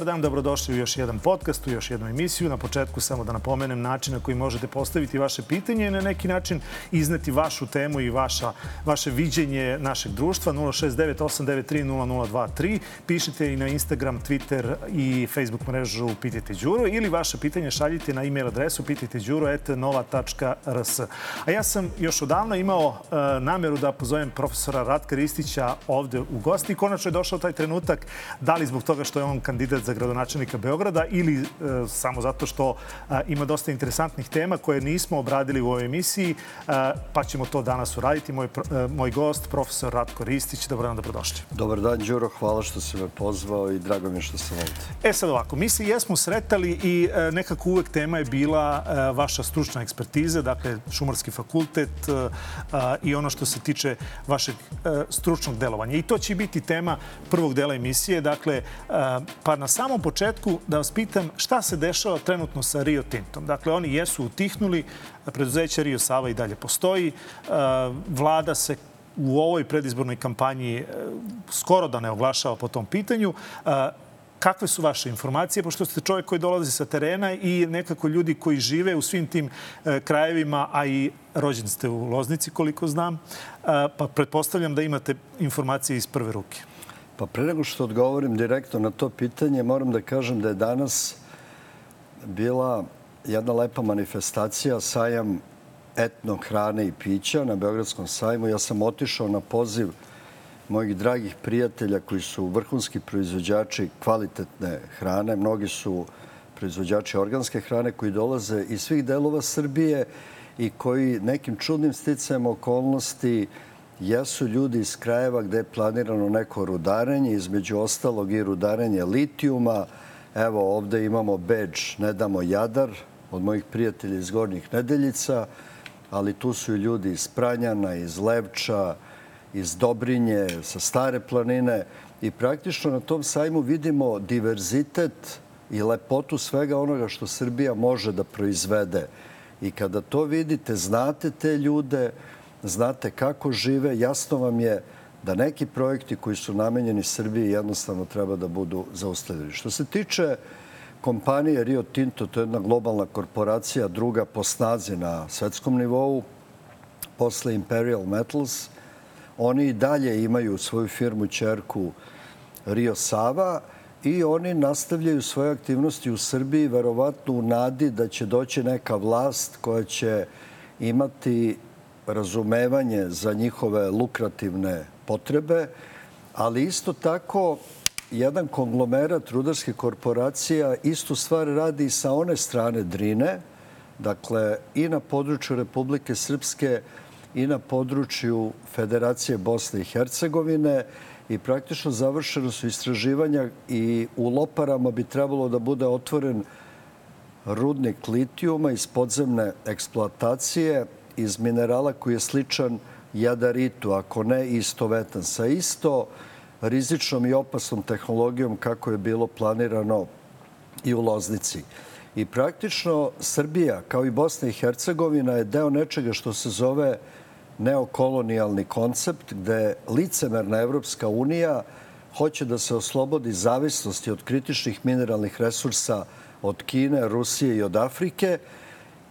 Dobar dan, dobrodošli u još jedan podcast, u još jednu emisiju. Na početku samo da napomenem način na koji možete postaviti vaše pitanje i na neki način izneti vašu temu i vaša, vaše viđenje našeg društva 069-893-0023. Pišite i na Instagram, Twitter i Facebook mrežu Pitajte Đuro ili vaše pitanje šaljite na e-mail adresu pitajteđuro.nova.rs. A ja sam još odavno imao uh, nameru da pozovem profesora Ratka Ristića ovde u gosti konačno je došao taj trenutak da li zbog toga što je on kandidat kandidat za gradonačelnika Beograda ili e, samo zato što e, ima dosta interesantnih tema koje nismo obradili u ovoj emisiji, e, pa ćemo to danas uraditi. Moj, moj gost, profesor Ratko Ristić, dobro dan, dobrodošli. Dobar dan, Đuro, hvala što si me pozvao i drago mi je što sam ovde. E sad ovako, mi se jesmo sretali i nekako uvek tema je bila vaša stručna ekspertiza, dakle Šumarski fakultet i ono što se tiče vašeg stručnog delovanja. I to će biti tema prvog dela emisije, dakle, pa na samom početku da vas pitam šta se dešava trenutno sa Rio Tintom. Dakle, oni jesu utihnuli, preduzeće Rio Sava i dalje postoji. E, vlada se u ovoj predizbornoj kampanji e, skoro da ne oglašava po tom pitanju. E, kakve su vaše informacije, pošto ste čovjek koji dolazi sa terena i nekako ljudi koji žive u svim tim krajevima, a i rođen ste u Loznici, koliko znam, pa pretpostavljam da imate informacije iz prve ruke. Pa pre nego što odgovorim direktno na to pitanje, moram da kažem da je danas bila jedna lepa manifestacija, sajam etno hrane i pića na Beogradskom sajmu. Ja sam otišao na poziv mojih dragih prijatelja koji su vrhunski proizvođači kvalitetne hrane. Mnogi su proizvođači organske hrane koji dolaze iz svih delova Srbije i koji nekim čudnim sticajem okolnosti jesu ljudi iz krajeva gde je planirano neko rudarenje, između ostalog i rudarenje litijuma. Evo ovde imamo beđ Ne damo Jadar od mojih prijatelja iz Gornjih Nedeljica, ali tu su i ljudi iz Pranjana, iz Levča, iz Dobrinje, sa Stare planine i praktično na tom sajmu vidimo diverzitet i lepotu svega onoga što Srbija može da proizvede. I kada to vidite, znate te ljude, znate kako žive, jasno vam je da neki projekti koji su namenjeni Srbiji jednostavno treba da budu zaustavljeni. Što se tiče kompanije Rio Tinto, to je jedna globalna korporacija, druga po snazi na svetskom nivou, posle Imperial Metals, oni i dalje imaju svoju firmu čerku Rio Sava i oni nastavljaju svoje aktivnosti u Srbiji, verovatno u nadi da će doći neka vlast koja će imati razumevanje za njihove lukrativne potrebe, ali isto tako jedan konglomerat rudarske korporacija istu stvar radi sa one strane Drine, dakle i na području Republike Srpske i na području Federacije Bosne i Hercegovine i praktično završeno su istraživanja i u Loparama bi trebalo da bude otvoren rudnik litijuma iz podzemne eksploatacije iz minerala koji je sličan jadaritu, ako ne istovetan, sa isto rizičnom i opasnom tehnologijom kako je bilo planirano i u Loznici. I praktično Srbija, kao i Bosna i Hercegovina, je deo nečega što se zove neokolonijalni koncept, gde licemerna Evropska unija hoće da se oslobodi zavisnosti od kritičnih mineralnih resursa od Kine, Rusije i od Afrike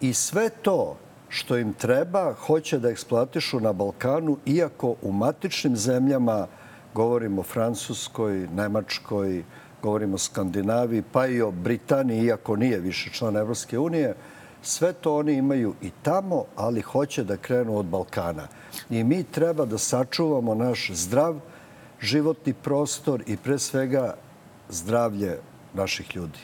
i sve to što im treba, hoće da eksploatišu na Balkanu, iako u matičnim zemljama, govorimo o Francuskoj, Nemačkoj, govorimo o Skandinaviji, pa i o Britaniji, iako nije više član Evropske unije, sve to oni imaju i tamo, ali hoće da krenu od Balkana. I mi treba da sačuvamo naš zdrav životni prostor i pre svega zdravlje naših ljudi.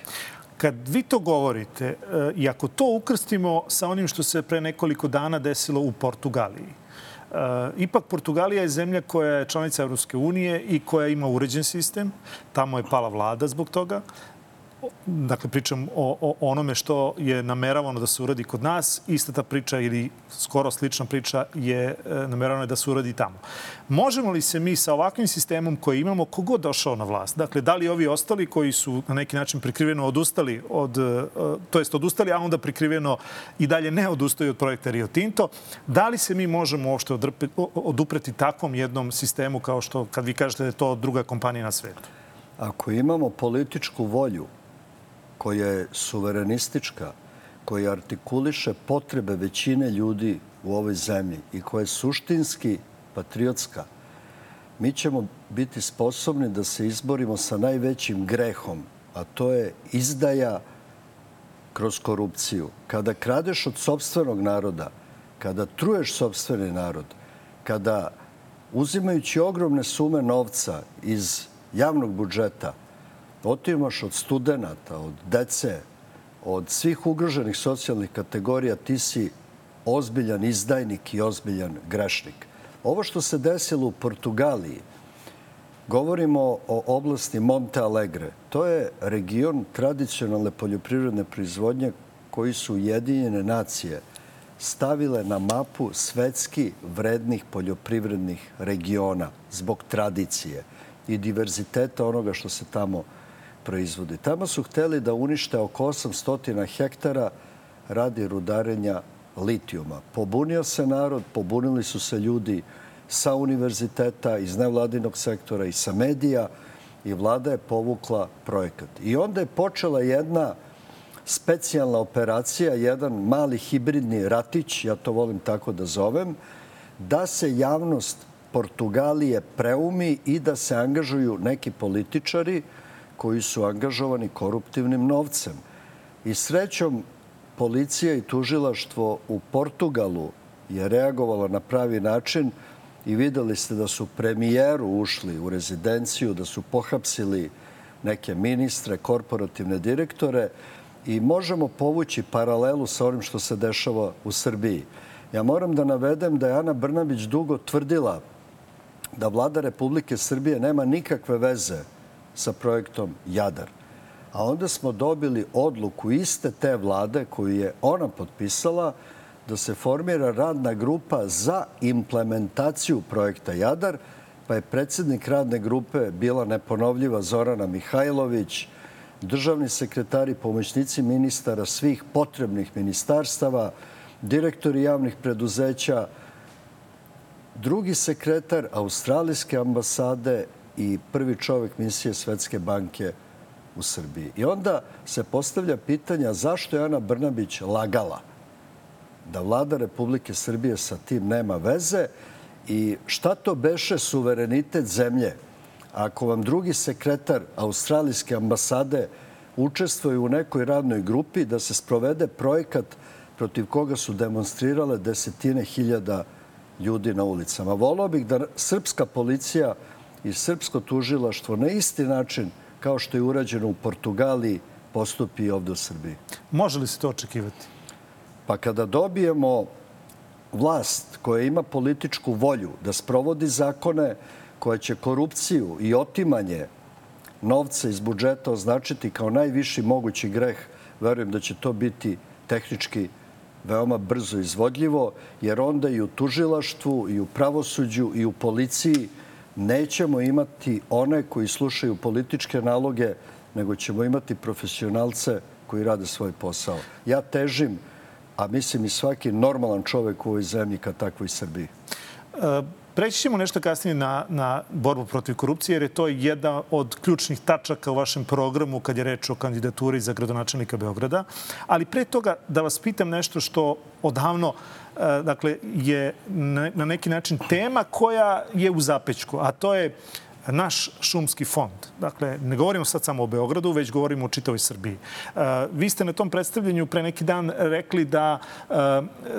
Kad vi to govorite, e, i ako to ukrstimo sa onim što se pre nekoliko dana desilo u Portugaliji, e, ipak Portugalija je zemlja koja je članica Evropske unije i koja ima uređen sistem. Tamo je pala vlada zbog toga dakle pričam o, o onome što je nameravano da se uradi kod nas, ista ta priča ili skoro slična priča je e, nameravano da se uradi tamo. Možemo li se mi sa ovakvim sistemom koji imamo, kogod došao na vlast, dakle, da li ovi ostali koji su na neki način prikriveno odustali od, e, to jest odustali, a onda prikriveno i dalje ne odustaju od projekta Rio Tinto, da li se mi možemo uopšte odupreti takvom jednom sistemu kao što, kad vi kažete da je to druga kompanija na svetu? Ako imamo političku volju koja je suverenistička, koja artikuliše potrebe većine ljudi u ovoj zemlji i koja je suštinski patriotska, mi ćemo biti sposobni da se izborimo sa najvećim grehom, a to je izdaja kroz korupciju. Kada kradeš od sobstvenog naroda, kada truješ sobstveni narod, kada uzimajući ogromne sume novca iz javnog budžeta, otimaš od studenta, od dece, od svih ugroženih socijalnih kategorija, ti si ozbiljan izdajnik i ozbiljan grešnik. Ovo što se desilo u Portugaliji, govorimo o oblasti Monte Alegre. To je region tradicionalne poljoprivredne proizvodnje koji su Ujedinjene nacije stavile na mapu svetski vrednih poljoprivrednih regiona zbog tradicije i diverziteta onoga što se tamo proizvodi. Tamo su hteli da unište oko 800 hektara radi rudarenja litijuma. Pobunio se narod, pobunili su se ljudi sa univerziteta, iz nevladinog sektora i sa medija i vlada je povukla projekat. I onda je počela jedna specijalna operacija, jedan mali hibridni ratić, ja to volim tako da zovem, da se javnost Portugalije preumi i da se angažuju neki političari koji su angažovani koruptivnim novcem. I srećom policija i tužilaštvo u Portugalu je reagovala na pravi način i videli ste da su premijeru ušli u rezidenciju, da su pohapsili neke ministre, korporativne direktore i možemo povući paralelu sa onim što se dešava u Srbiji. Ja moram da navedem da je Ana Brnabić dugo tvrdila da vlada Republike Srbije nema nikakve veze sa projektom Jadar. A onda smo dobili odluku iste te vlade koju je ona potpisala da se formira radna grupa za implementaciju projekta Jadar, pa je predsednik radne grupe bila neponovljiva Zorana Mihajlović, državni sekretari, pomoćnici ministara svih potrebnih ministarstava, direktori javnih preduzeća, drugi sekretar Australijske ambasade i prvi čovek misije Svetske banke u Srbiji. I onda se postavlja pitanja zašto je Ana Brnabić lagala da vlada Republike Srbije sa tim nema veze i šta to beše suverenitet zemlje ako vam drugi sekretar Australijske ambasade učestvuje u nekoj radnoj grupi da se sprovede projekat protiv koga su demonstrirale desetine hiljada ljudi na ulicama. Volao bih da srpska policija i srpsko tužilaštvo na isti način kao što je urađeno u Portugaliji postupi ovde u Srbiji. Može li se to očekivati? Pa kada dobijemo vlast koja ima političku volju da sprovodi zakone koja će korupciju i otimanje novca iz budžeta označiti kao najviši mogući greh, verujem da će to biti tehnički veoma brzo izvodljivo, jer onda i u tužilaštvu, i u pravosuđu, i u policiji nećemo imati one koji slušaju političke naloge, nego ćemo imati profesionalce koji rade svoj posao. Ja težim a mislim i svaki normalan čovek u ovoj zemlji ka takvoj Srbiji. E, preći ćemo nešto kasnije na, na borbu protiv korupcije, jer je to jedna od ključnih tačaka u vašem programu kad je reč o kandidaturi za gradonačelnika Beograda. Ali pre toga da vas pitam nešto što odavno e, dakle, je na neki način tema koja je u zapećku, a to je naš šumski fond. Dakle, ne govorimo sad samo o Beogradu, već govorimo o čitavoj Srbiji. E, vi ste na tom predstavljanju pre neki dan rekli da e,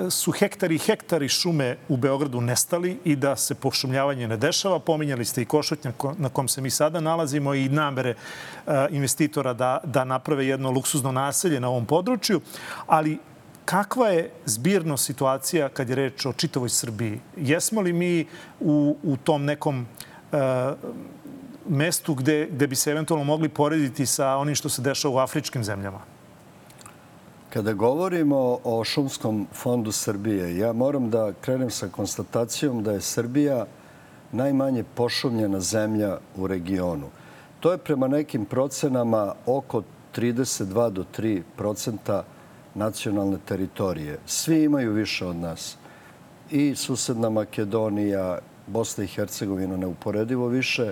su hektari i hektari šume u Beogradu nestali i da se pošumljavanje ne dešava. Pominjali ste i Košutnjak na kom se mi sada nalazimo i namere e, investitora da, da naprave jedno luksuzno naselje na ovom području. Ali kakva je zbirno situacija kad je reč o čitavoj Srbiji? Jesmo li mi u, u tom nekom E, mestu gde, gde bi se eventualno mogli porediti sa onim što se dešava u afričkim zemljama? Kada govorimo o šumskom fondu Srbije, ja moram da krenem sa konstatacijom da je Srbija najmanje pošumljena zemlja u regionu. To je prema nekim procenama oko 32 do 3 procenta nacionalne teritorije. Svi imaju više od nas. I susedna Makedonija, Bosna i Hercegovina neuporedivo više,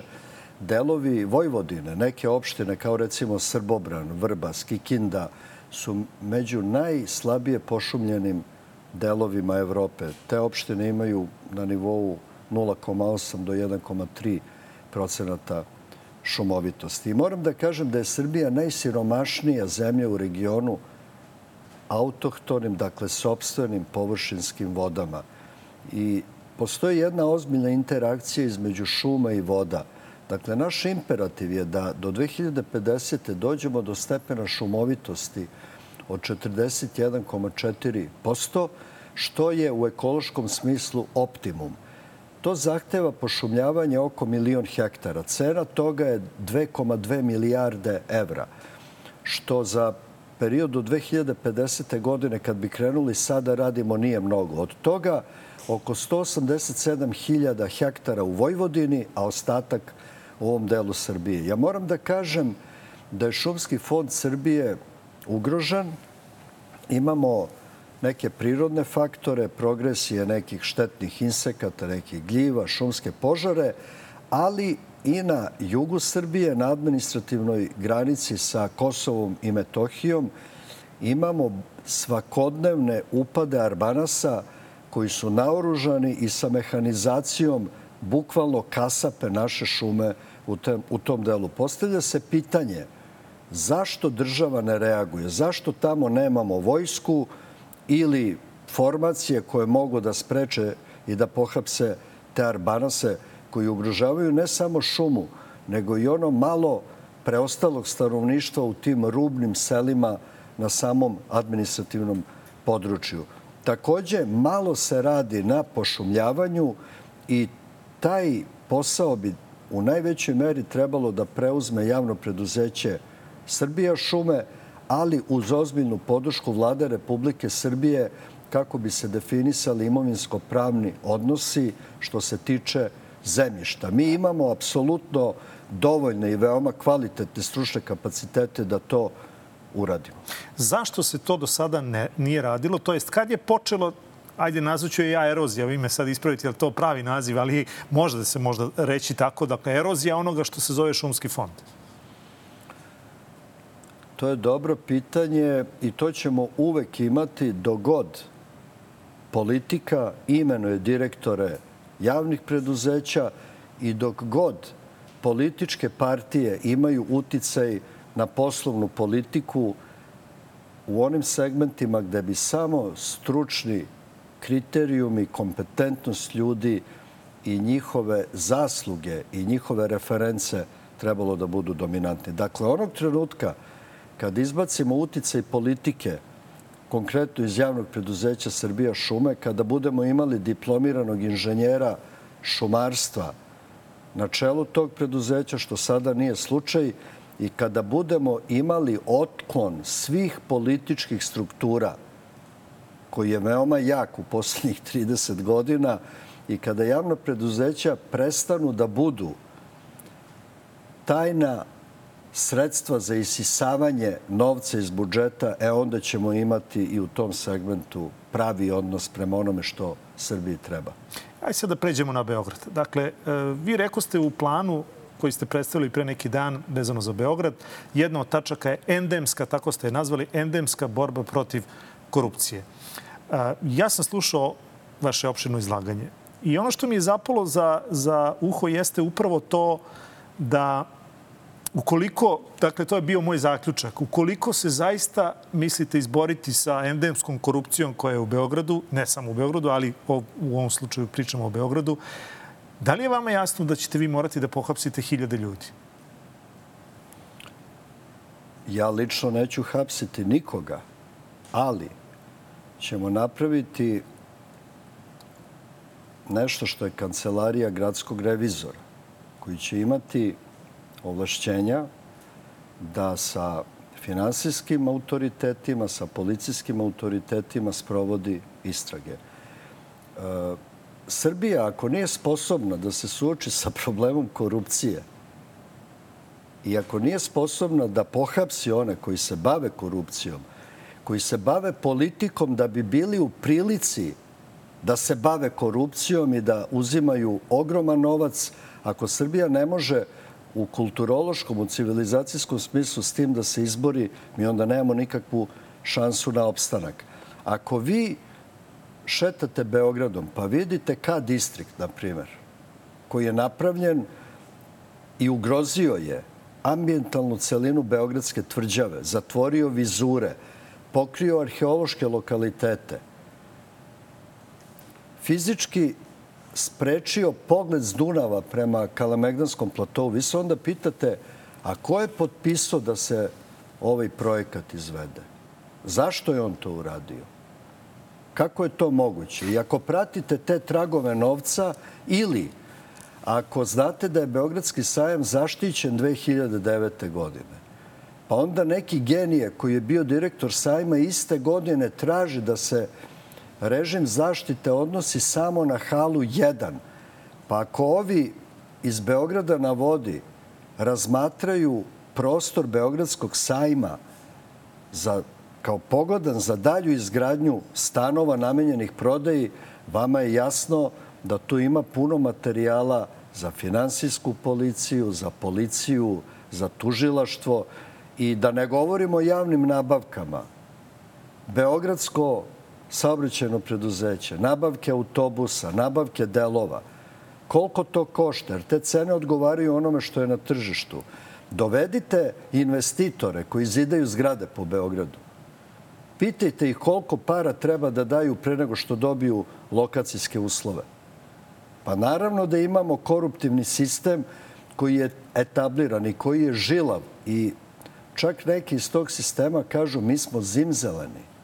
delovi Vojvodine, neke opštine kao recimo Srbobran, Vrba, Skikinda, su među najslabije pošumljenim delovima Evrope. Te opštine imaju na nivou 0,8 do 1,3 procenata šumovitosti. I moram da kažem da je Srbija najsiromašnija zemlja u regionu autohtonim, dakle, sobstvenim površinskim vodama. I postoji jedna ozbiljna interakcija između šuma i voda. Dakle, naš imperativ je da do 2050. dođemo do stepena šumovitosti od 41,4%, što je u ekološkom smislu optimum. To zahteva pošumljavanje oko milion hektara. Cena toga je 2,2 milijarde evra, što za period do 2050. godine, kad bi krenuli sada radimo, nije mnogo. Od toga oko 187.000 hektara u Vojvodini, a ostatak u ovom delu Srbije. Ja moram da kažem da je Šumski fond Srbije ugrožen. Imamo neke prirodne faktore, progresije nekih štetnih insekata, nekih gljiva, šumske požare, ali i na jugu Srbije, na administrativnoj granici sa Kosovom i Metohijom, imamo svakodnevne upade Arbanasa koji su naoružani i sa mehanizacijom bukvalno kasape naše šume u, tem, u tom delu. Postavlja se pitanje zašto država ne reaguje? Zašto tamo nemamo vojsku ili formacije koje mogu da spreče i da pohapse te arbanase koji ugrožavaju ne samo šumu, nego i ono malo preostalog stanovništva u tim rubnim selima na samom administrativnom području. Takođe, malo se radi na pošumljavanju i taj posao bi u najvećoj meri trebalo da preuzme javno preduzeće Srbija šume, ali uz ozbiljnu podršku vlade Republike Srbije kako bi se definisali imovinsko-pravni odnosi što se tiče zemljišta. Mi imamo apsolutno dovoljne i veoma kvalitetne stručne kapacitete da to uradimo. Zašto se to do sada ne, nije radilo? To jest, kad je počelo ajde nazvaću je ja erozija, vi me sad ispravite, je li to pravi naziv, ali može da se možda reći tako, dakle, erozija onoga što se zove šumski fond. To je dobro pitanje i to ćemo uvek imati dogod politika imenuje direktore javnih preduzeća i dok god političke partije imaju uticaj na poslovnu politiku u onim segmentima gde bi samo stručni kriterijumi, kompetentnost ljudi i njihove zasluge i njihove reference trebalo da budu dominantni. Dakle, onog trenutka kad izbacimo uticaj politike, konkretno iz javnog preduzeća Srbija šume, kada budemo imali diplomiranog inženjera šumarstva na čelu tog preduzeća, što sada nije slučaj, i kada budemo imali otklon svih političkih struktura, koji je veoma jak u poslednjih 30 godina, i kada javna preduzeća prestanu da budu tajna sredstva za isisavanje novca iz budžeta, e onda ćemo imati i u tom segmentu pravi odnos prema onome što Srbiji treba. Ajde sad da pređemo na Beograd. Dakle, e, vi rekoste u planu koji ste predstavili pre neki dan vezano za Beograd, jedna od tačaka je endemska, tako ste je nazvali, endemska borba protiv korupcije. E, ja sam slušao vaše opšteno izlaganje i ono što mi je zapalo za, za uho jeste upravo to da Ukoliko, dakle, to je bio moj zaključak, ukoliko se zaista mislite izboriti sa endemskom korupcijom koja je u Beogradu, ne samo u Beogradu, ali u ovom slučaju pričamo o Beogradu, da li je vama jasno da ćete vi morati da pohapsite hiljade ljudi? Ja lično neću hapsiti nikoga, ali ćemo napraviti nešto što je kancelarija gradskog revizora, koji će imati ovlašćenja da sa finansijskim autoritetima, sa policijskim autoritetima sprovodi istrage. E, Srbija, ako nije sposobna da se suoči sa problemom korupcije i ako nije sposobna da pohapsi one koji se bave korupcijom, koji se bave politikom da bi bili u prilici da se bave korupcijom i da uzimaju ogroman novac, ako Srbija ne može u kulturološkom, u civilizacijskom smislu s tim da se izbori, mi onda nemamo nikakvu šansu na opstanak. Ako vi šetate Beogradom, pa vidite K distrikt, na primjer, koji je napravljen i ugrozio je ambijentalnu celinu Beogradske tvrđave, zatvorio vizure, pokrio arheološke lokalitete, fizički sprečio pogled z Dunava prema Kalemegdanskom platovu, vi se onda pitate, a ko je potpisao da se ovaj projekat izvede? Zašto je on to uradio? Kako je to moguće? I ako pratite te tragove novca ili ako znate da je Beogradski sajam zaštićen 2009. godine, pa onda neki genije koji je bio direktor sajma iste godine traži da se režim zaštite odnosi samo na halu 1. Pa ako ovi iz Beograda na vodi razmatraju prostor Beogradskog sajma za, kao pogodan za dalju izgradnju stanova namenjenih prodaji, vama je jasno da tu ima puno materijala za finansijsku policiju, za policiju, za tužilaštvo i da ne govorimo o javnim nabavkama. Beogradsko saobraćajno preduzeće, nabavke autobusa, nabavke delova, koliko to košta, jer te cene odgovaraju onome što je na tržištu. Dovedite investitore koji zidaju zgrade po Beogradu. Pitajte ih koliko para treba da daju pre nego što dobiju lokacijske uslove. Pa naravno da imamo koruptivni sistem koji je etabliran i koji je žilav i čak neki iz tog sistema kažu mi smo zimzeleni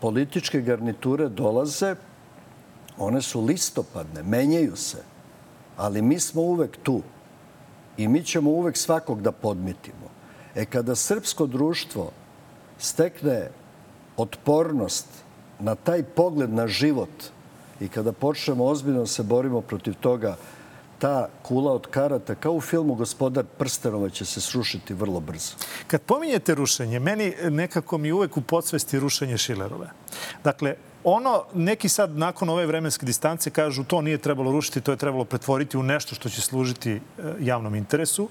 političke garniture dolaze, one su listopadne, menjaju se, ali mi smo uvek tu i mi ćemo uvek svakog da podmitimo. E kada srpsko društvo stekne otpornost na taj pogled na život i kada počnemo ozbiljno da se borimo protiv toga, ta kula od karata, kao u filmu Gospodar prstenova, će se srušiti vrlo brzo. Kad pominjete rušenje, meni nekako mi uvek u podsvesti rušenje Šilerove. Dakle, ono, neki sad nakon ove vremenske distance kažu to nije trebalo rušiti, to je trebalo pretvoriti u nešto što će služiti e, javnom interesu,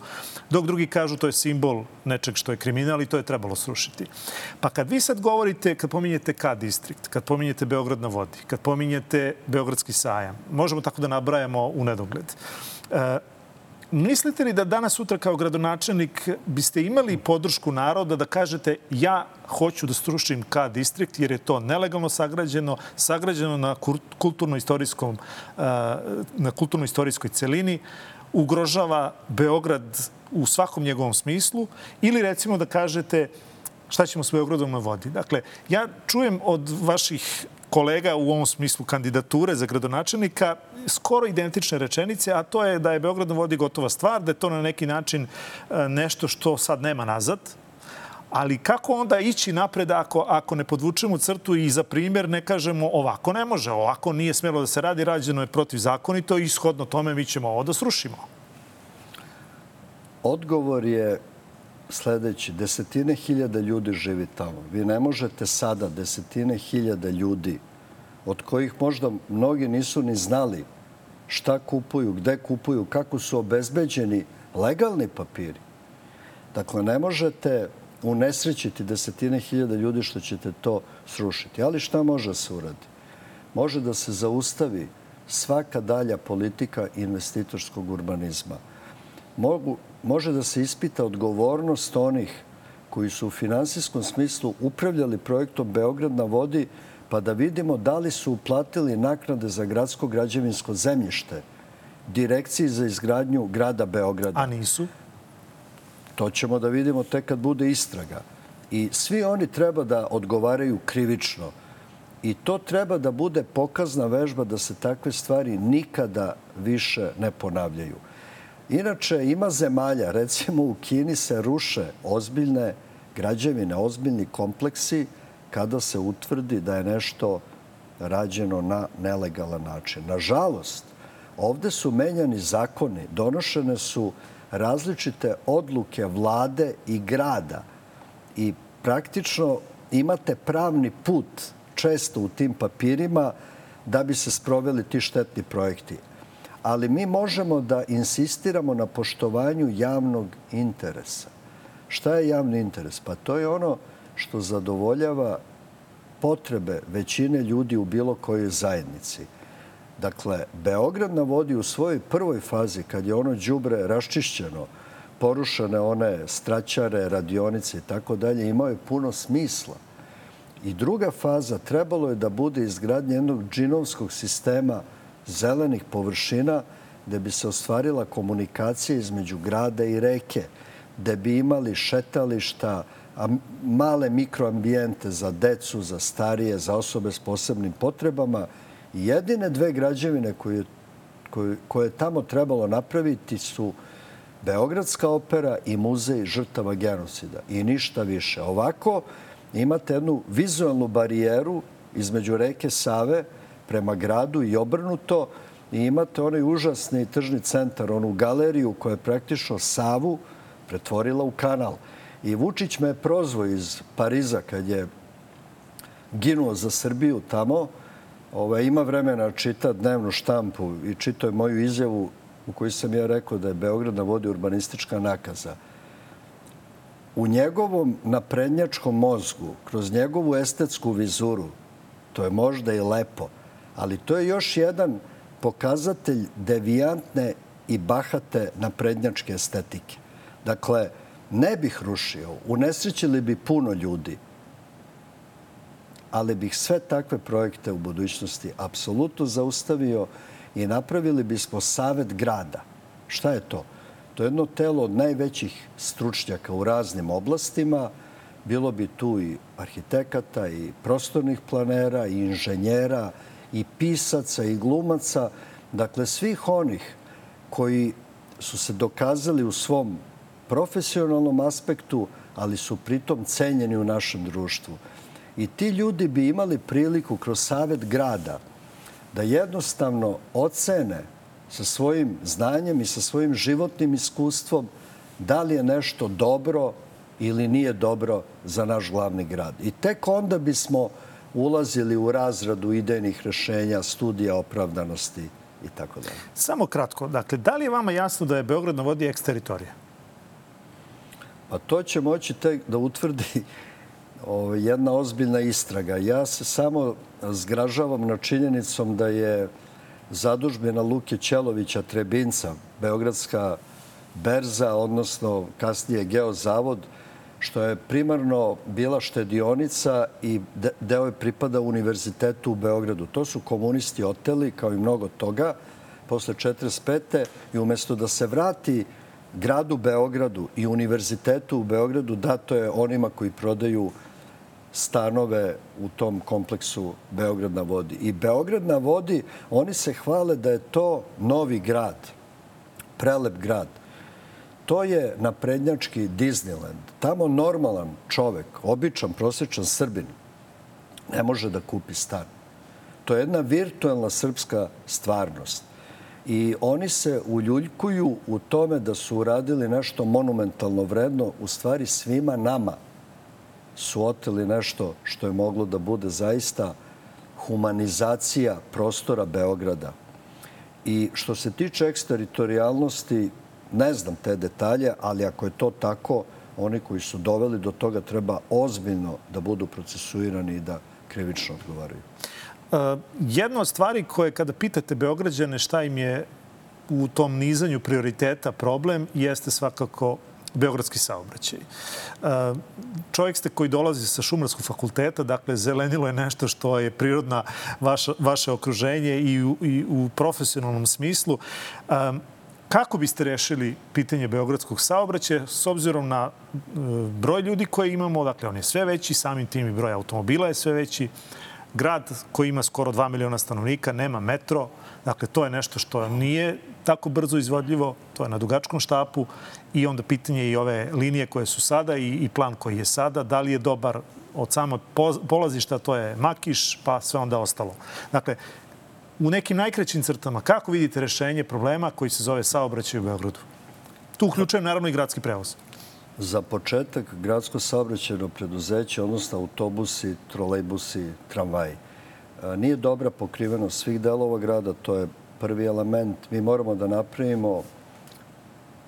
dok drugi kažu to je simbol nečeg što je kriminal i to je trebalo srušiti. Pa kad vi sad govorite, kad pominjete K distrikt, kad pominjete Beograd na vodi, kad pominjete Beogradski sajam, možemo tako da nabrajamo u nedogled. Mislite li da danas sutra kao gradonačelnik biste imali podršku naroda da kažete ja hoću da strušim K distrikt jer je to nelegalno sagrađeno, sagrađeno na kulturno-istorijskom eh, na kulturno-istorijskoj celini, ugrožava Beograd u svakom njegovom smislu ili recimo da kažete šta ćemo s Beogradom na vodi. Dakle, ja čujem od vaših kolega u ovom smislu kandidature za gradonačelnika skoro identične rečenice, a to je da je Beograd na vodi gotova stvar, da je to na neki način e, nešto što sad nema nazad, Ali kako onda ići napred ako, ako ne podvučemo crtu i za primjer ne kažemo ovako ne može, ovako nije smjelo da se radi, rađeno je protivzakonito i ishodno tome mi ćemo ovo da srušimo? Odgovor je sledeći. Desetine hiljada ljudi živi tamo. Vi ne možete sada desetine hiljada ljudi od kojih možda mnogi nisu ni znali šta kupuju, gde kupuju, kako su obezbeđeni legalni papiri. Dakle, ne možete unesrećiti desetine hiljada ljudi što ćete to srušiti. Ali šta može da se uradi? Može da se zaustavi svaka dalja politika investitorskog urbanizma. Mogu, može da se ispita odgovornost onih koji su u finansijskom smislu upravljali projektom Beograd na vodi, pa da vidimo da li su uplatili naknade za gradsko građevinsko zemljište direkciji za izgradnju grada Beograda. A nisu? To ćemo da vidimo tek kad bude istraga. I svi oni treba da odgovaraju krivično. I to treba da bude pokazna vežba da se takve stvari nikada više ne ponavljaju. Inače, ima zemalja, recimo u Kini se ruše ozbiljne građevine, ozbiljni kompleksi kada se utvrdi da je nešto rađeno na nelegalan način. Nažalost, ovde su menjani zakoni, donošene su različite odluke vlade i grada i praktično imate pravni put često u tim papirima da bi se sproveli ti štetni projekti ali mi možemo da insistiramo na poštovanju javnog interesa. Šta je javni interes? Pa to je ono što zadovoljava potrebe većine ljudi u bilo kojoj zajednici. Dakle, Beograd na vodi u svojoj prvoj fazi, kad je ono džubre raščišćeno, porušene one straćare, radionice i tako dalje, imao je puno smisla. I druga faza trebalo je da bude izgradnje jednog džinovskog sistema zelenih površina gde bi se ostvarila komunikacija između grada i reke, gde bi imali šetališta, male mikroambijente za decu, za starije, za osobe s posebnim potrebama. Jedine dve građevine koje, koje, koje tamo trebalo napraviti su Beogradska opera i muzej žrtava genocida i ništa više. Ovako imate jednu vizualnu barijeru između reke Save prema gradu i obrnuto i imate onaj užasni tržni centar, onu galeriju koja je praktično Savu pretvorila u kanal. I Vučić me prozvo iz Pariza kad je ginuo za Srbiju tamo. Ove, ima vremena čita dnevnu štampu i čito je moju izjavu u kojoj sam ja rekao da je Beograd na vodi urbanistička nakaza. U njegovom naprednjačkom mozgu, kroz njegovu estetsku vizuru, to je možda i lepo, ali to je još jedan pokazatelj devijantne i bahate naprednjačke estetike. Dakle, ne bih rušio, unesrećili bi puno ljudi, ali bih sve takve projekte u budućnosti apsolutno zaustavio i napravili bismo savet grada. Šta je to? To je jedno telo od najvećih stručnjaka u raznim oblastima. Bilo bi tu i arhitekata, i prostornih planera, i inženjera, i pisaca, i glumaca. Dakle, svih onih koji su se dokazali u svom profesionalnom aspektu, ali su pritom cenjeni u našem društvu. I ti ljudi bi imali priliku kroz savet grada da jednostavno ocene sa svojim znanjem i sa svojim životnim iskustvom da li je nešto dobro ili nije dobro za naš glavni grad. I tek onda bismo ulazili u razradu idejnih rešenja, studija opravdanosti i tako dalje. Samo kratko, dakle, da li je vama jasno da je Beograd na vodi eksteritorija? Pa to će moći tek da utvrdi ovaj, jedna ozbiljna istraga. Ja se samo zgražavam na činjenicom da je zadužbena Luke Ćelovića Trebinca, Beogradska berza, odnosno kasnije Geozavod, što je primarno bila štedionica i deo je pripada univerzitetu u Beogradu. To su komunisti oteli, kao i mnogo toga, posle 45. i umesto da se vrati gradu Beogradu i univerzitetu u Beogradu dato je onima koji prodaju stanove u tom kompleksu Beograd na vodi. I Beograd na vodi, oni se hvale da je to novi grad, prelep grad. To je naprednjački Disneyland. Tamo normalan čovek, običan, prosječan Srbin, ne može da kupi stan. To je jedna virtualna srpska stvarnost. I oni se uljuljkuju u tome da su uradili nešto monumentalno vredno, u stvari svima nama su oteli nešto što je moglo da bude zaista humanizacija prostora Beograda. I što se tiče eksteritorijalnosti, ne znam te detalje, ali ako je to tako, oni koji su doveli do toga treba ozbiljno da budu procesuirani i da krivično odgovaraju. Jedna od stvari koje kada pitate Beograđane šta im je u tom nizanju prioriteta problem jeste svakako Beogradski saobraćaj. Uh, čovjek ste koji dolazi sa šumarskog fakulteta, dakle, zelenilo je nešto što je prirodna vaša, vaše okruženje i u, i u profesionalnom smislu. Um, kako biste rešili pitanje beogradskog saobraćaja s obzirom na broj ljudi koje imamo, dakle on je sve veći, samim tim i broj automobila je sve veći, grad koji ima skoro 2 miliona stanovnika, nema metro, dakle to je nešto što nije tako brzo izvodljivo, to je na dugačkom štapu i onda pitanje i ove linije koje su sada i, i plan koji je sada, da li je dobar od samog polazišta, to je Makiš, pa sve onda ostalo. Dakle, u nekim najkraćim crtama, kako vidite rešenje problema koji se zove saobraćaj u Beogradu? Tu uključujem naravno i gradski prevoz. Za početak, gradsko saobraćajno preduzeće, odnosno autobusi, trolejbusi, tramvaji, nije dobra pokrivenost svih delova grada, to je Prvi element, mi moramo da napravimo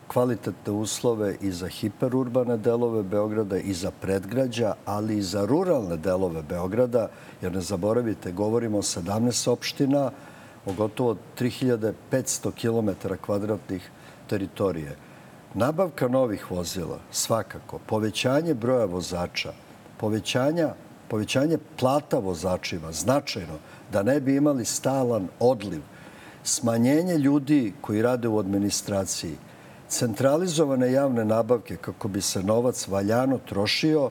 kvalitetne uslove i za hiperurbane delove Beograda i za predgrađa, ali i za ruralne delove Beograda, jer ne zaboravite, govorimo o 17 opština, o gotovo 3500 km kvadratnih teritorije. Nabavka novih vozila, svakako, povećanje broja vozača, povećanja, povećanje plata vozačima, značajno, da ne bi imali stalan odliv, smanjenje ljudi koji rade u administraciji, centralizovane javne nabavke kako bi se novac valjano trošio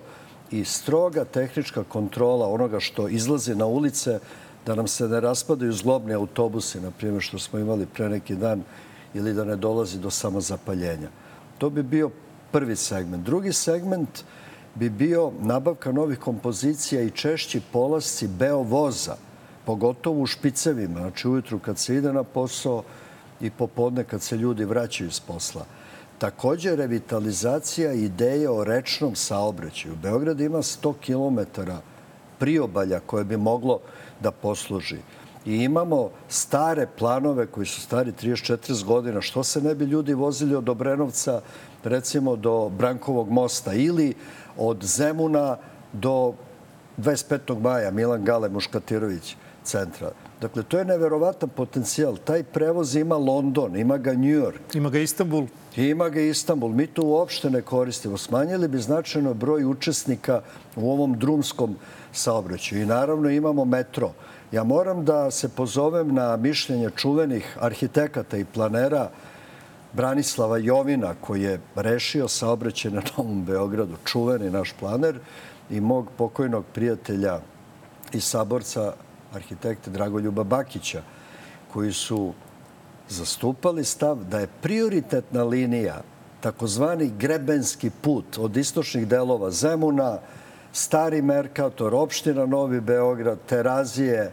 i stroga tehnička kontrola onoga što izlazi na ulice da nam se ne raspadaju zlobni autobusi, na primjer što smo imali pre neki dan, ili da ne dolazi do samozapaljenja. To bi bio prvi segment. Drugi segment bi bio nabavka novih kompozicija i češći polasci beovoza, pogotovo u špicevima, znači ujutru kad se ide na posao i popodne kad se ljudi vraćaju iz posla. Takođe, revitalizacija ideje o rečnom saobraćaju. Beograd ima 100 km priobalja koje bi moglo da posluži. I imamo stare planove koji su stari 34 godina. Što se ne bi ljudi vozili od Obrenovca recimo do Brankovog mosta ili od Zemuna do 25. maja Milan Gale Muškatirović centra. Dakle, to je neverovatan potencijal. Taj prevoz ima London, ima ga New York. Ima ga Istanbul. Ima ga Istanbul. Mi to uopšte ne koristimo. Smanjili bi značajno broj učesnika u ovom drumskom saobraćaju. I naravno imamo metro. Ja moram da se pozovem na mišljenje čuvenih arhitekata i planera Branislava Jovina, koji je rešio saobraćaj na Novom Beogradu, čuveni naš planer, i mog pokojnog prijatelja i saborca arhitekte Dragoljuba Bakića, koji su zastupali stav da je prioritetna linija takozvani grebenski put od istočnih delova Zemuna, Stari Merkator, opština Novi Beograd, Terazije,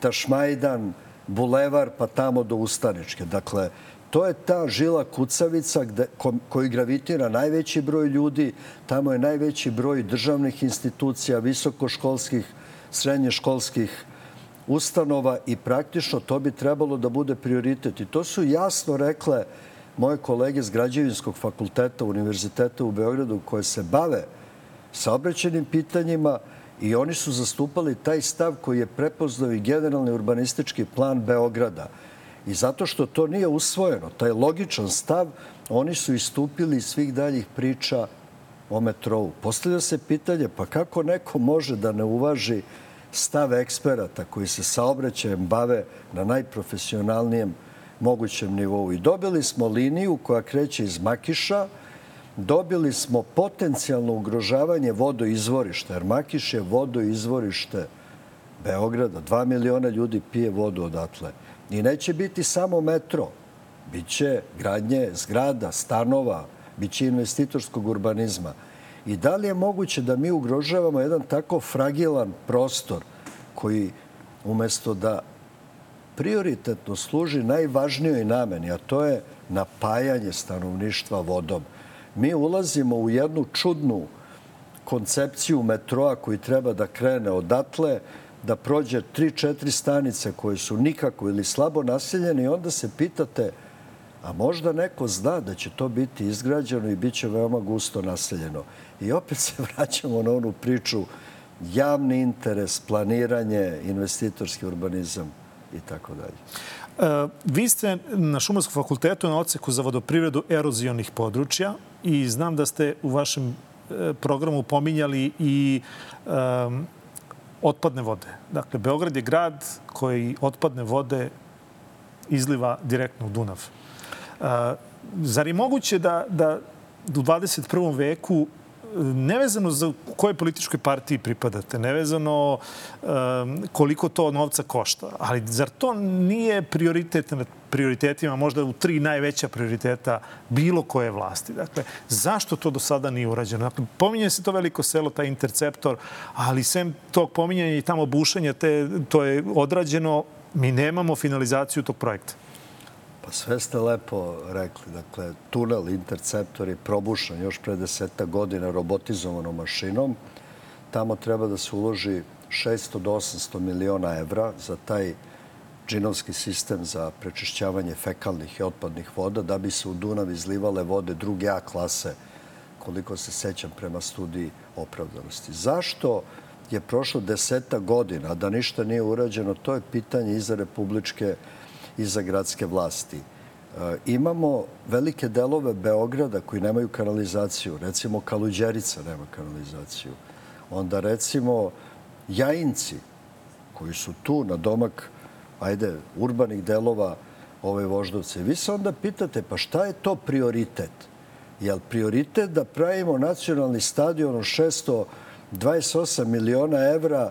Tašmajdan, Bulevar, pa tamo do Ustaničke. Dakle, to je ta žila kucavica gde, ko, gravitira najveći broj ljudi, tamo je najveći broj državnih institucija, visokoškolskih, srednješkolskih ustanova i praktično to bi trebalo da bude prioritet. I to su jasno rekle moje kolege z Građevinskog fakulteta Univerziteta u Beogradu koje se bave saobraćenim pitanjima i oni su zastupali taj stav koji je prepoznao i generalni urbanistički plan Beograda. I zato što to nije usvojeno, taj logičan stav, oni su istupili iz svih daljih priča o metrovu. Postavlja se pitanje, pa kako neko može da ne uvaži stav eksperata koji se saobraćajem bave na najprofesionalnijem mogućem nivou. I dobili smo liniju koja kreće iz Makiša, dobili smo potencijalno ugrožavanje vodoizvorišta, jer Makiš je vodoizvorište Beograda. Dva miliona ljudi pije vodu odatle. I neće biti samo metro. Biće gradnje zgrada, stanova, biće investitorskog urbanizma. I da li je moguće da mi ugrožavamo jedan tako fragilan prostor koji umesto da prioritetno služi najvažnijoj nameni, a to je napajanje stanovništva vodom. Mi ulazimo u jednu čudnu koncepciju metroa koji treba da krene odatle, da prođe 3-4 stanice koje su nikako ili slabo naseljene i onda se pitate a možda neko zna da će to biti izgrađeno i bit će veoma gusto naseljeno. I opet se vraćamo na onu priču javni interes, planiranje, investitorski urbanizam i tako dalje. E, vi ste na Šumarskom fakultetu na oceku za vodoprivredu erozionih područja i znam da ste u vašem e, programu pominjali i um, otpadne vode. Dakle, Beograd je grad koji otpadne vode izliva direktno u Dunav. Uh, zar je moguće da, da u 21. veku nevezano za kojoj političkoj partiji pripadate, nevezano um, koliko to novca košta, ali zar to nije prioritet na prioritetima, možda u tri najveća prioriteta bilo koje vlasti? Dakle, zašto to do sada nije urađeno? Dakle, pominje se to veliko selo, taj interceptor, ali sem tog pominjanja i tamo bušenja, te, to je odrađeno, mi nemamo finalizaciju tog projekta. Pa sve ste lepo rekli. Dakle, tunel Interceptor je probušan još pre deseta godina robotizovanom mašinom. Tamo treba da se uloži 600 do 800 miliona evra za taj džinovski sistem za prečišćavanje fekalnih i otpadnih voda da bi se u Dunav izlivale vode druge A klase, koliko se sećam prema studiji opravdanosti. Zašto je prošlo deseta godina, da ništa nije urađeno, to je pitanje i za republičke i za gradske vlasti. E, imamo velike delove Beograda koji nemaju kanalizaciju. Recimo Kaluđerica nema kanalizaciju. Onda recimo Jajinci koji su tu na domak ajde, urbanih delova ove voždovce. Vi se onda pitate pa šta je to prioritet? Je li prioritet da pravimo nacionalni stadion od 628 miliona evra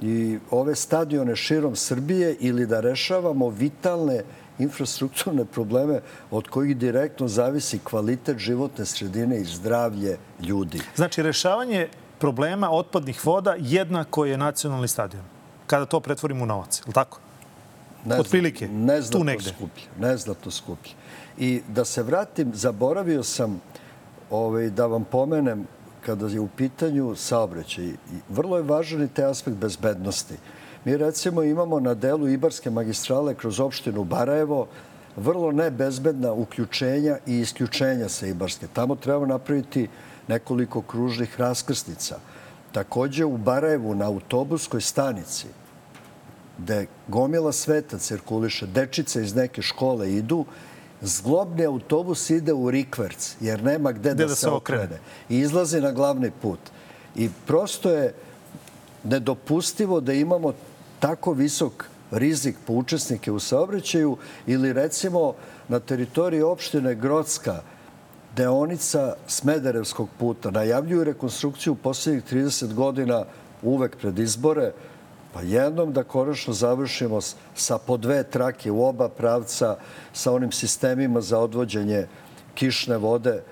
i ove stadione širom Srbije ili da rešavamo vitalne infrastrukturne probleme od kojih direktno zavisi kvalitet životne sredine i zdravlje ljudi. Znači, rešavanje problema otpadnih voda jednako je nacionalni stadion. Kada to pretvorimo u novac, je li tako? Ne Otprilike, tu negde. Skuplje, neznatno skuplje. I da se vratim, zaboravio sam ovaj, da vam pomenem kada je u pitanju saobraćaj. Vrlo je važan i te aspekt bezbednosti. Mi recimo imamo na delu Ibarske magistrale kroz opštinu Barajevo vrlo nebezbedna uključenja i isključenja sa Ibarske. Tamo treba napraviti nekoliko kružnih raskrsnica. Takođe u Barajevu na autobuskoj stanici gde gomila sveta cirkuliše, dečice iz neke škole idu, zglobni autobus ide u Rikverc, jer nema gde, gde da, da se okrene. I izlazi na glavni put. I prosto je nedopustivo da imamo tako visok rizik po učesnike u saobraćaju ili recimo na teritoriji opštine Grocka deonica Smederevskog puta najavljuju rekonstrukciju u poslednjih 30 godina uvek pred izbore Pa jednom da konačno završimo sa po dve trake u oba pravca, sa onim sistemima za odvođenje kišne vode.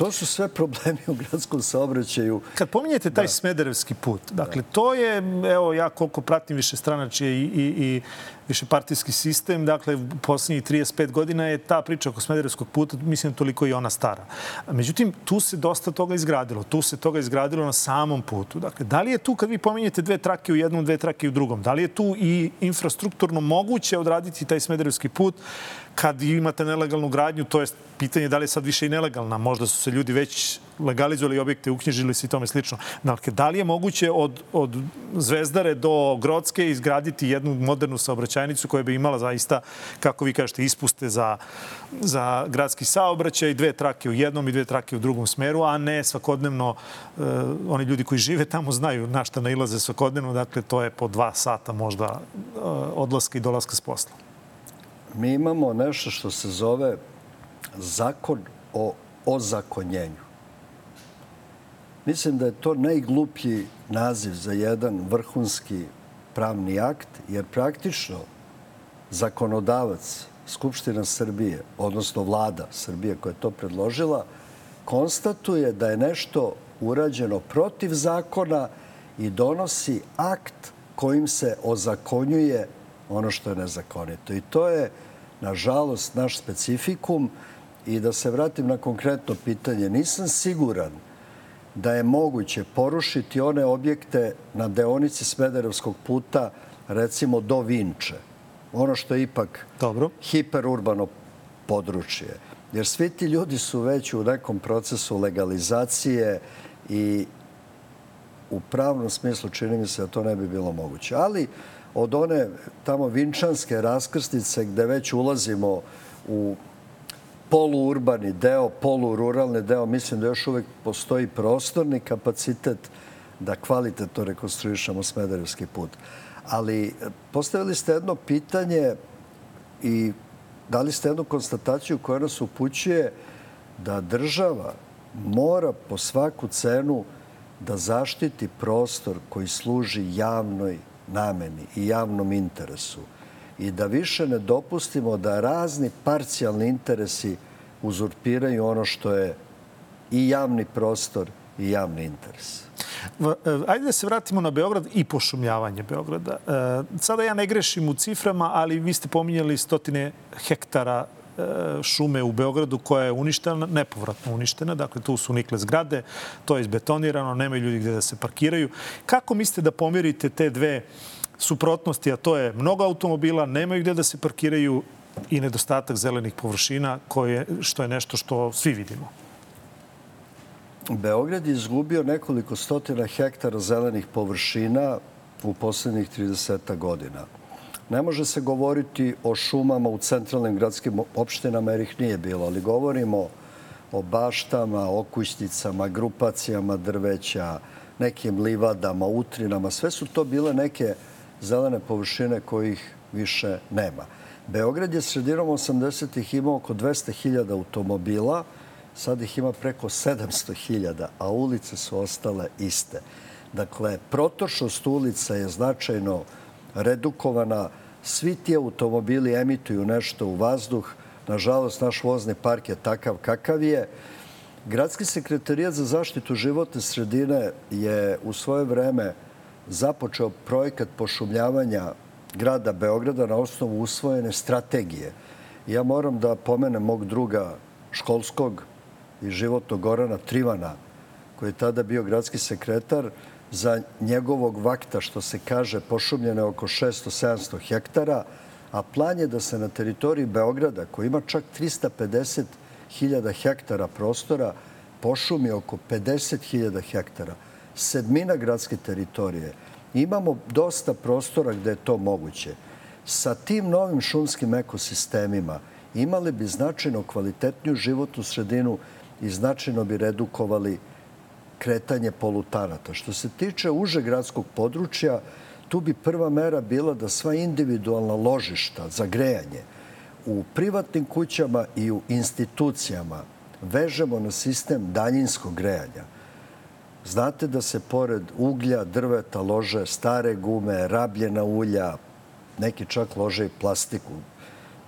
To su sve problemi u gradskom saobraćaju. Kad pominjete taj da. Smederevski put, dakle, da. to je, evo, ja koliko pratim više stranačije i, i, i višepartijski sistem, dakle, poslednjih 35 godina je ta priča oko Smederevskog puta, mislim, toliko i ona stara. Međutim, tu se dosta toga izgradilo. Tu se toga izgradilo na samom putu. Dakle, da li je tu, kad vi pominjete dve trake u jednom, dve trake u drugom, da li je tu i infrastrukturno moguće odraditi taj Smederevski put kad imate nelegalnu gradnju, to je pitanje da li je sad više i nelegalna. Možda su se ljudi već legalizovali objekte, uknjižili se i tome slično. Dakle, da li je moguće od, od Zvezdare do Grodske izgraditi jednu modernu saobraćajnicu koja bi imala zaista, kako vi kažete, ispuste za, za gradski saobraćaj, dve trake u jednom i dve trake u drugom smeru, a ne svakodnevno uh, oni ljudi koji žive tamo znaju na šta nailaze svakodnevno, dakle to je po dva sata možda uh, odlaska i dolaska s posla. Mi imamo nešto što se zove zakon o ozakonjenju. Mislim da je to najgluplji naziv za jedan vrhunski pravni akt, jer praktično zakonodavac Skupština Srbije, odnosno vlada Srbije koja je to predložila, konstatuje da je nešto urađeno protiv zakona i donosi akt kojim se ozakonjuje ono što je nezakonito. I to je, nažalost, naš specifikum. I da se vratim na konkretno pitanje, nisam siguran da je moguće porušiti one objekte na deonici Smederevskog puta, recimo do Vinče. Ono što je ipak Dobro. hiperurbano područje. Jer svi ti ljudi su već u nekom procesu legalizacije i u pravnom smislu čini mi se da to ne bi bilo moguće. Ali od one tamo vinčanske raskrsnice gde već ulazimo u poluurbani deo, polururalni deo, mislim da još uvek postoji prostorni kapacitet da kvalitetno rekonstruišemo Smederevski put. Ali postavili ste jedno pitanje i dali ste jednu konstataciju koja nas upućuje da država mora po svaku cenu da zaštiti prostor koji služi javnoj nameni i javnom interesu i da više ne dopustimo da razni parcijalni interesi uzurpiraju ono što je i javni prostor i javni interes. E, ajde da se vratimo na Beograd i pošumljavanje Beograda. E, sada ja ne grešim u ciframa, ali vi ste pominjali stotine hektara šume u Beogradu koja je uništena, nepovratno uništena. Dakle, tu su nikle zgrade, to je izbetonirano, nemaju ljudi gde da se parkiraju. Kako mislite da pomirite te dve suprotnosti, a to je mnogo automobila, nemaju gde da se parkiraju i nedostatak zelenih površina, koje, što je nešto što svi vidimo? Beograd je izgubio nekoliko stotina hektara zelenih površina u poslednjih 30 godina. Ne može se govoriti o šumama u centralnim gradskim opštinama jer ih nije bilo, ali govorimo o baštama, okućnicama, grupacijama drveća, nekim livadama, utrinama. Sve su to bile neke zelene površine kojih više nema. Beograd je sredinom 80-ih imao oko 200.000 automobila, sad ih ima preko 700.000, a ulice su ostale iste. Dakle, protošost ulica je značajno redukovana. Svi ti automobili emituju nešto u vazduh. Nažalost, naš vozni park je takav kakav je. Gradski sekretarijat za zaštitu životne sredine je u svoje vreme započeo projekat pošumljavanja grada Beograda na osnovu usvojene strategije. Ja moram da pomenem mog druga školskog i životnog Gorana Trivana, koji je tada bio gradski sekretar, za njegovog vakta, što se kaže, pošumljene oko 600-700 hektara, a plan je da se na teritoriji Beograda, koji ima čak 350.000 hektara prostora, pošumi oko 50.000 hektara. Sedmina gradske teritorije. Imamo dosta prostora gde je to moguće. Sa tim novim šumskim ekosistemima imali bi značajno kvalitetniju životnu sredinu i značajno bi redukovali kretanje polutanata. Što se tiče uže gradskog područja, tu bi prva mera bila da sva individualna ložišta za grejanje u privatnim kućama i u institucijama vežemo na sistem daljinskog grejanja. Znate da se pored uglja, drveta lože stare gume, rabljena ulja, neki čak lože i plastiku.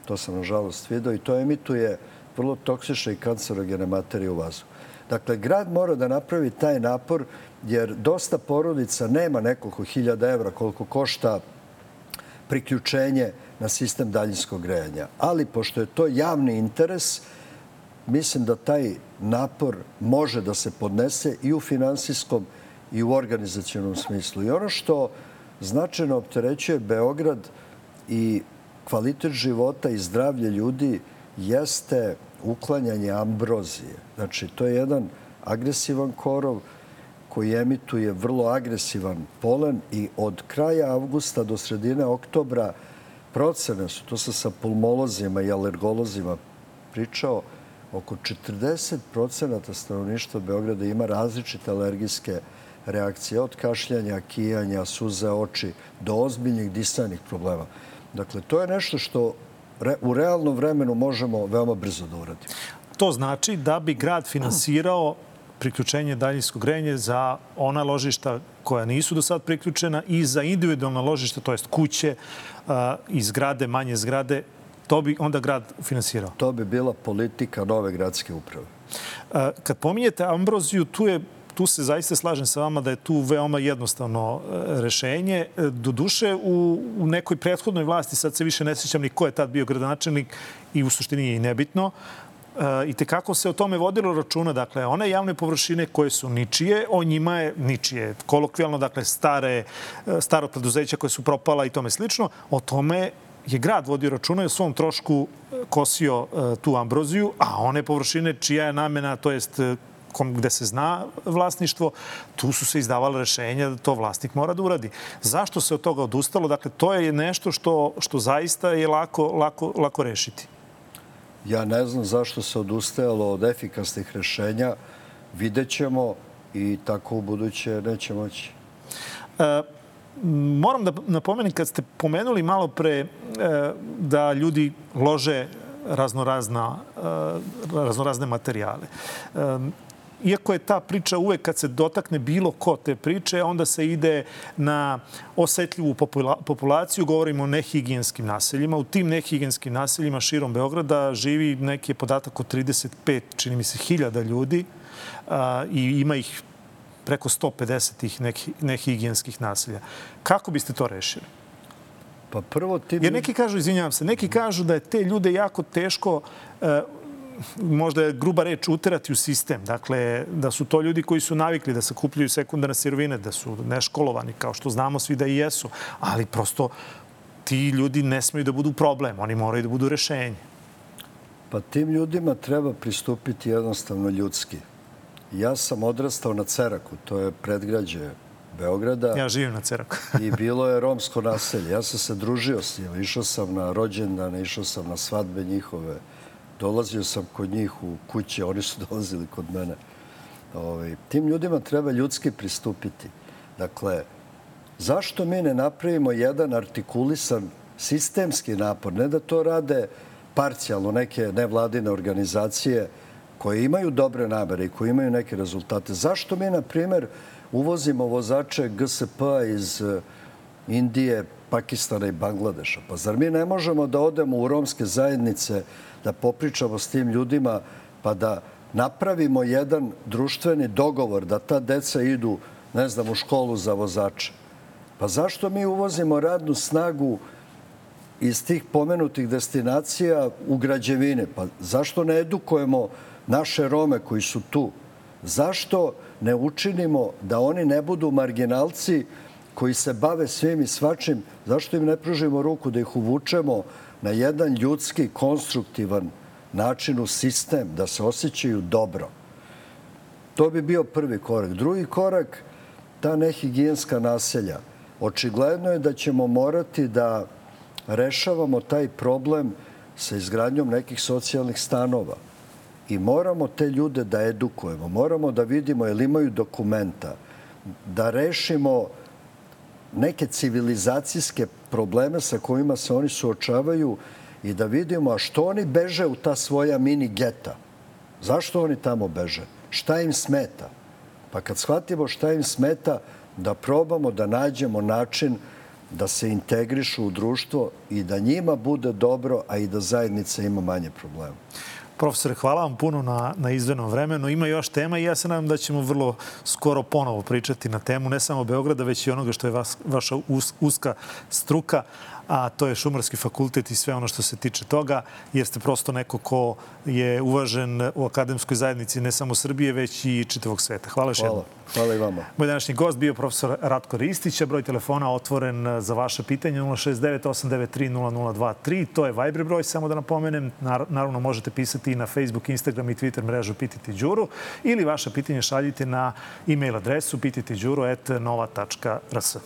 To sam nažalost vidio i to emituje vrlo toksične i kancerogene materije u vazu. Dakle, grad mora da napravi taj napor jer dosta porodica nema nekoliko hiljada evra koliko košta priključenje na sistem daljinskog grejanja. Ali, pošto je to javni interes, mislim da taj napor može da se podnese i u finansijskom i u organizacijonom smislu. I ono što značajno opterećuje Beograd i kvalitet života i zdravlje ljudi jeste uklanjanje ambrozije. Znači, to je jedan agresivan korov koji emituje vrlo agresivan polen i od kraja avgusta do sredine oktobra procene su, to sam sa pulmolozima i alergolozima pričao, oko 40% stanovništva Beograda ima različite alergijske reakcije, od kašljanja, kijanja, suze oči, do ozbiljnih disanih problema. Dakle, to je nešto što u realnom vremenu možemo veoma brzo da uradimo. To znači da bi grad finansirao priključenje daljinskog grejanja za ona ložišta koja nisu do sad priključena i za individualna ložišta, to jest kuće i zgrade, manje zgrade, to bi onda grad finansirao. To bi bila politika nove gradske uprave. Kad pominjete Ambroziju, tu je tu se zaista slažem sa vama da je tu veoma jednostavno e, rešenje. E, do duše, u, u nekoj prethodnoj vlasti, sad se više ne sjećam ni ko je tad bio gradonačelnik i u suštini je i nebitno, i tekako se o tome vodilo računa. Dakle, one javne površine koje su ničije, o njima je ničije. Kolokvijalno, dakle, stare, staro preduzeća koje su propala i tome slično, o tome je grad vodio računa i o svom trošku kosio tu ambroziju, a one površine čija je namena, to jest gde se zna vlasništvo, tu su se izdavale rešenja da to vlasnik mora da uradi. Zašto se od toga odustalo? Dakle, to je nešto što, što zaista je lako, lako, lako rešiti. Ja ne znam zašto se odustajalo od efikasnih rešenja. Videćemo i tako u buduće neće moći. E, moram da napomenem, kad ste pomenuli malo pre e, da ljudi lože raznorazna, e, raznorazne materijale. Iako je ta priča uvek kad se dotakne bilo ko te priče, onda se ide na osetljivu populaciju, govorimo o nehigijenskim naseljima. U tim nehigijenskim naseljima širom Beograda živi neki podatak od 35, čini mi se, hiljada ljudi a, i ima ih preko 150 tih nehigijenskih naselja. Kako biste to rešili? Pa prvo ti... Jer neki kažu, izvinjavam se, neki kažu da je te ljude jako teško e, možda je gruba reč uterati u sistem. Dakle, da su to ljudi koji su navikli da sakupljaju sekundarne sirovine, da su neškolovani, kao što znamo svi da i jesu. Ali prosto ti ljudi ne smeju da budu problem, oni moraju da budu rešenje. Pa tim ljudima treba pristupiti jednostavno ljudski. Ja sam odrastao na Ceraku, to je predgrađe Beograda. Ja živim na Ceraku. I bilo je romsko naselje. Ja sam se družio s njima. Išao sam na rođendane, išao sam na svadbe njihove. Dolazio sam kod njih u kuće, oni su dolazili kod mene. Ovaj, tim ljudima treba ljudski pristupiti. Dakle, zašto mi ne napravimo jedan artikulisan sistemski napor, ne da to rade parcijalno neke nevladine organizacije koje imaju dobre namere i koje imaju neke rezultate. Zašto mi, na primer, uvozimo vozače GSP iz eh, Indije, Pakistana i Bangladeša? Pa zar mi ne možemo da odemo u romske zajednice, da popričamo s tim ljudima, pa da napravimo jedan društveni dogovor da ta deca idu, ne znam, u školu za vozače? Pa zašto mi uvozimo radnu snagu iz tih pomenutih destinacija u građevine? Pa zašto ne edukujemo naše Rome koji su tu? Zašto ne učinimo da oni ne budu marginalci koji se bave svim i svačim? Zašto im ne pružimo ruku da ih uvučemo na jedan ljudski, konstruktivan način u sistem, da se osjećaju dobro? To bi bio prvi korak. Drugi korak, ta nehigijenska naselja. Očigledno je da ćemo morati da rešavamo taj problem sa izgradnjom nekih socijalnih stanova. I moramo te ljude da edukujemo, moramo da vidimo jel imaju dokumenta, da rešimo neke civilizacijske probleme sa kojima se oni suočavaju i da vidimo a što oni beže u ta svoja mini geta. Zašto oni tamo beže? Šta im smeta? Pa kad shvatimo šta im smeta, da probamo da nađemo način da se integrišu u društvo i da njima bude dobro, a i da zajednica ima manje problema. Profesore, hvala vam puno na, na izvenom vremenu. Ima još tema i ja se nadam da ćemo vrlo skoro ponovo pričati na temu ne samo Beograda, već i onoga što je vas, vaša us, uska struka a to je Šumarski fakultet i sve ono što se tiče toga, jer ste prosto neko ko je uvažen u akademskoj zajednici ne samo Srbije, već i čitavog sveta. Hvala još jednom. Hvala i vama. Moj današnji gost bio profesor Ratko Ristić, broj telefona otvoren za vaše pitanje 069-893-0023. To je Viber broj, samo da napomenem. Naravno, možete pisati i na Facebook, Instagram i Twitter mrežu Pititi Đuru ili vaše pitanje šaljite na e-mail adresu pititiđuru.nova.rs.